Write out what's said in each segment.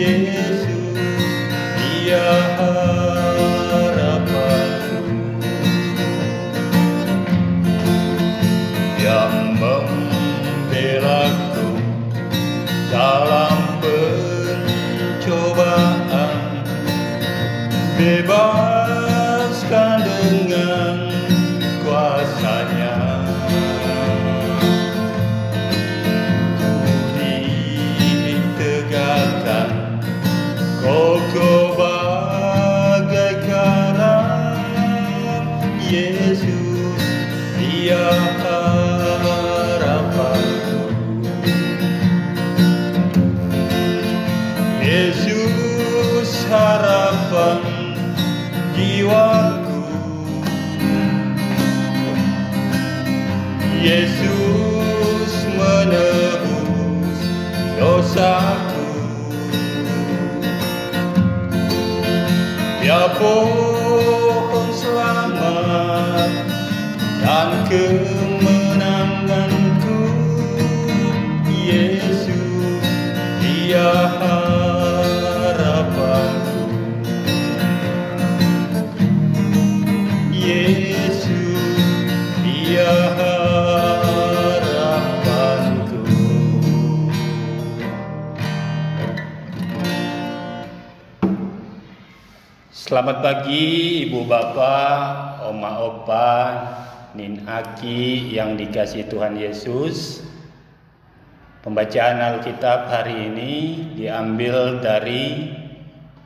Yesus dosaku Dia pohon selamat dan kemenanganku Selamat pagi Ibu Bapak, Oma Opa, Nin Aki yang dikasih Tuhan Yesus. Pembacaan Alkitab hari ini diambil dari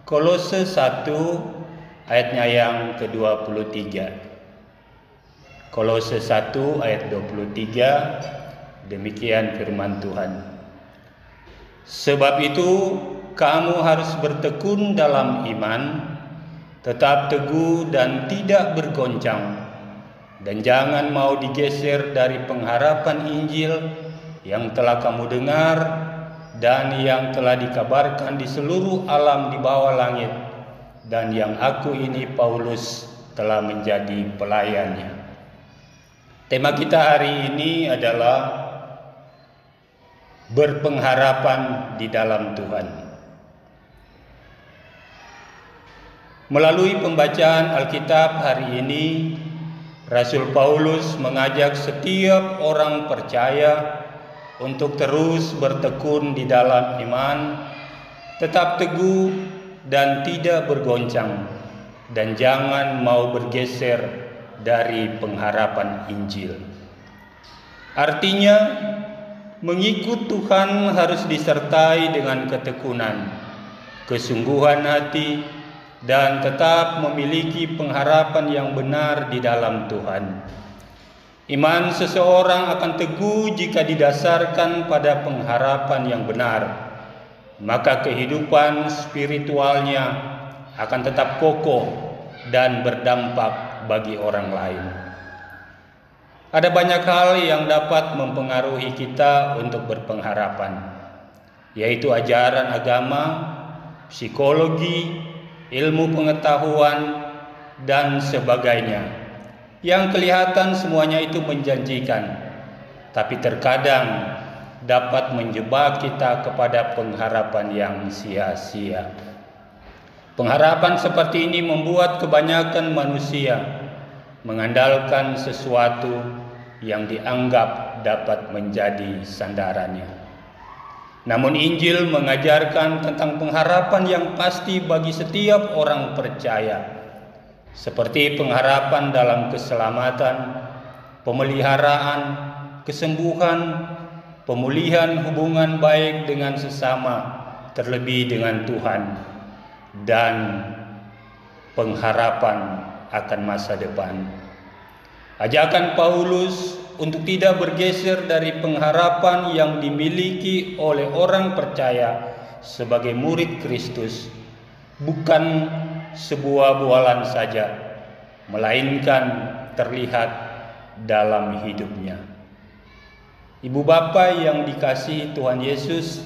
Kolose 1 ayatnya yang ke-23. Kolose 1 ayat 23 demikian firman Tuhan. Sebab itu kamu harus bertekun dalam iman, tetap teguh dan tidak bergoncang, dan jangan mau digeser dari pengharapan Injil yang telah kamu dengar dan yang telah dikabarkan di seluruh alam di bawah langit, dan yang aku ini Paulus telah menjadi pelayannya. Tema kita hari ini adalah berpengharapan di dalam Tuhan. Melalui pembacaan Alkitab hari ini, Rasul Paulus mengajak setiap orang percaya untuk terus bertekun di dalam iman, tetap teguh dan tidak bergoncang, dan jangan mau bergeser dari pengharapan Injil. Artinya, mengikut Tuhan harus disertai dengan ketekunan, kesungguhan hati, dan tetap memiliki pengharapan yang benar di dalam Tuhan. Iman seseorang akan teguh jika didasarkan pada pengharapan yang benar, maka kehidupan spiritualnya akan tetap kokoh dan berdampak bagi orang lain. Ada banyak hal yang dapat mempengaruhi kita untuk berpengharapan, yaitu ajaran agama, psikologi, ilmu pengetahuan, dan sebagainya. Yang kelihatan semuanya itu menjanjikan, tapi terkadang dapat menjebak kita kepada pengharapan yang sia-sia. Pengharapan seperti ini membuat kebanyakan manusia mengandalkan sesuatu yang dianggap dapat menjadi sandarannya. Namun Injil mengajarkan tentang pengharapan yang pasti bagi setiap orang percaya seperti pengharapan dalam keselamatan, pemeliharaan, kesembuhan, pemulihan hubungan baik dengan sesama, terlebih dengan Tuhan, dan pengharapan akan masa depan. Ajakan Paulus untuk tidak bergeser dari pengharapan yang dimiliki oleh orang percaya sebagai murid Kristus bukan sebuah bualan saja, melainkan terlihat dalam hidupnya. Ibu bapak yang dikasihi Tuhan Yesus,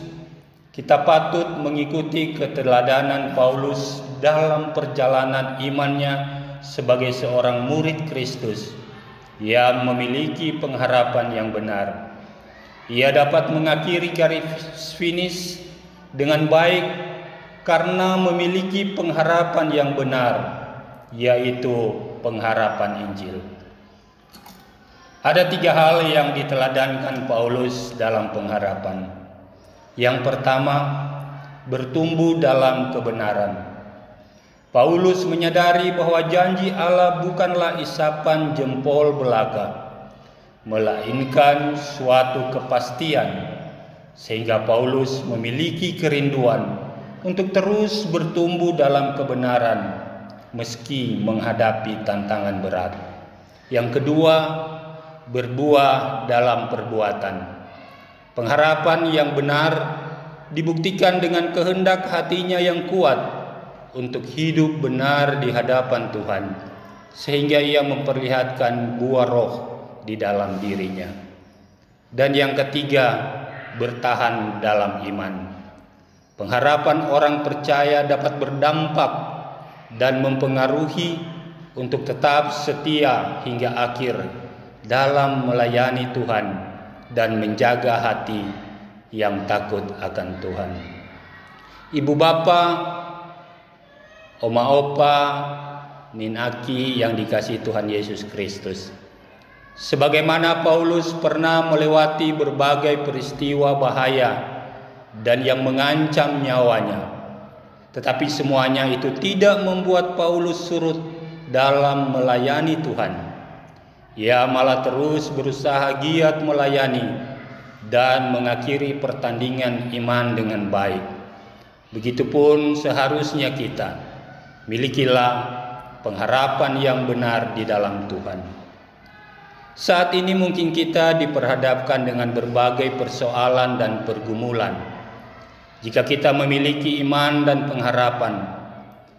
kita patut mengikuti keteladanan Paulus dalam perjalanan imannya sebagai seorang murid Kristus yang memiliki pengharapan yang benar. Ia dapat mengakhiri garis finish dengan baik karena memiliki pengharapan yang benar, yaitu pengharapan Injil. Ada tiga hal yang diteladankan Paulus dalam pengharapan. Yang pertama, bertumbuh dalam kebenaran. Paulus menyadari bahwa janji Allah bukanlah isapan jempol belaka, melainkan suatu kepastian, sehingga Paulus memiliki kerinduan untuk terus bertumbuh dalam kebenaran meski menghadapi tantangan berat. Yang kedua, berbuah dalam perbuatan. Pengharapan yang benar dibuktikan dengan kehendak hatinya yang kuat untuk hidup benar di hadapan Tuhan, sehingga ia memperlihatkan buah roh di dalam dirinya. Dan yang ketiga, bertahan dalam iman. Pengharapan orang percaya dapat berdampak dan mempengaruhi untuk tetap setia hingga akhir dalam melayani Tuhan dan menjaga hati yang takut akan Tuhan. Ibu bapa oma opa, ninaki yang dikasih Tuhan Yesus Kristus. Sebagaimana Paulus pernah melewati berbagai peristiwa bahaya dan yang mengancam nyawanya. Tetapi semuanya itu tidak membuat Paulus surut dalam melayani Tuhan. Ia malah terus berusaha giat melayani dan mengakhiri pertandingan iman dengan baik. Begitupun seharusnya kita Milikilah pengharapan yang benar di dalam Tuhan. Saat ini mungkin kita diperhadapkan dengan berbagai persoalan dan pergumulan. Jika kita memiliki iman dan pengharapan,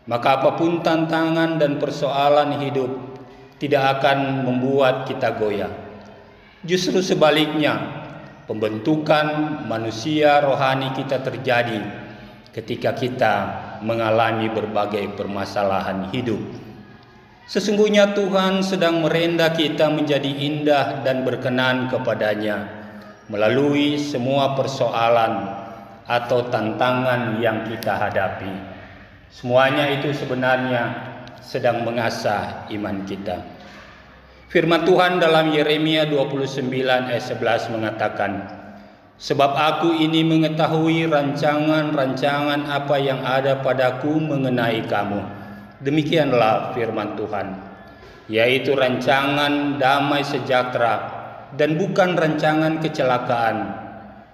maka apa pun tantangan dan persoalan hidup tidak akan membuat kita goyah. Justru sebaliknya, pembentukan manusia rohani kita terjadi ketika kita mengalami berbagai permasalahan hidup. Sesungguhnya Tuhan sedang merenda kita menjadi indah dan berkenan kepadanya melalui semua persoalan atau tantangan yang kita hadapi. Semuanya itu sebenarnya sedang mengasah iman kita. Firman Tuhan dalam Yeremia 29 ayat 11 mengatakan, Sebab aku ini mengetahui rancangan-rancangan apa yang ada padaku mengenai kamu. Demikianlah firman Tuhan, yaitu rancangan damai sejahtera dan bukan rancangan kecelakaan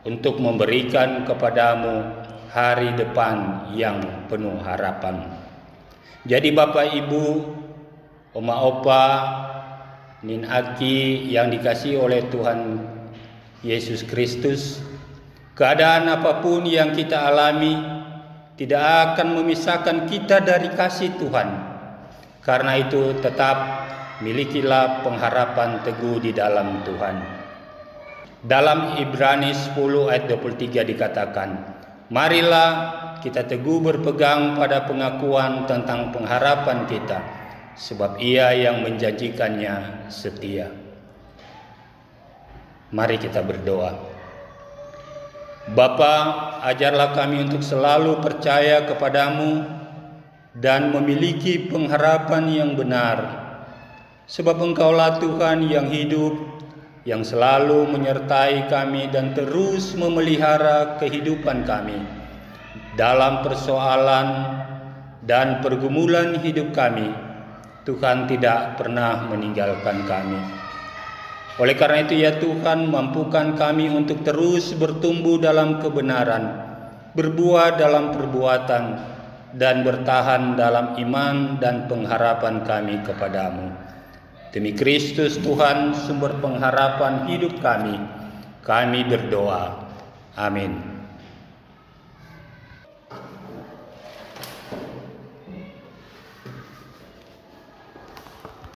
untuk memberikan kepadamu hari depan yang penuh harapan. Jadi Bapak Ibu, Oma Opa, Nin Aki yang dikasih oleh Tuhan Yesus Kristus, keadaan apa pun yang kita alami tidak akan memisahkan kita dari kasih Tuhan. Karena itu tetap milikilah pengharapan teguh di dalam Tuhan. Dalam Ibrani 10 ayat 23 dikatakan, Marilah kita teguh berpegang pada pengakuan tentang pengharapan kita, sebab ia yang menjanjikannya setia. Mari kita berdoa. Bapa, ajarlah kami untuk selalu percaya kepadamu dan memiliki pengharapan yang benar. Sebab Engkaulah Tuhan yang hidup, yang selalu menyertai kami dan terus memelihara kehidupan kami dalam persoalan dan pergumulan hidup kami. Tuhan tidak pernah meninggalkan kami. Oleh karena itu ya Tuhan mampukan kami untuk terus bertumbuh dalam kebenaran, berbuah dalam perbuatan, dan bertahan dalam iman dan pengharapan kami kepadamu. Demi Kristus Tuhan sumber pengharapan hidup kami, kami berdoa. Amin.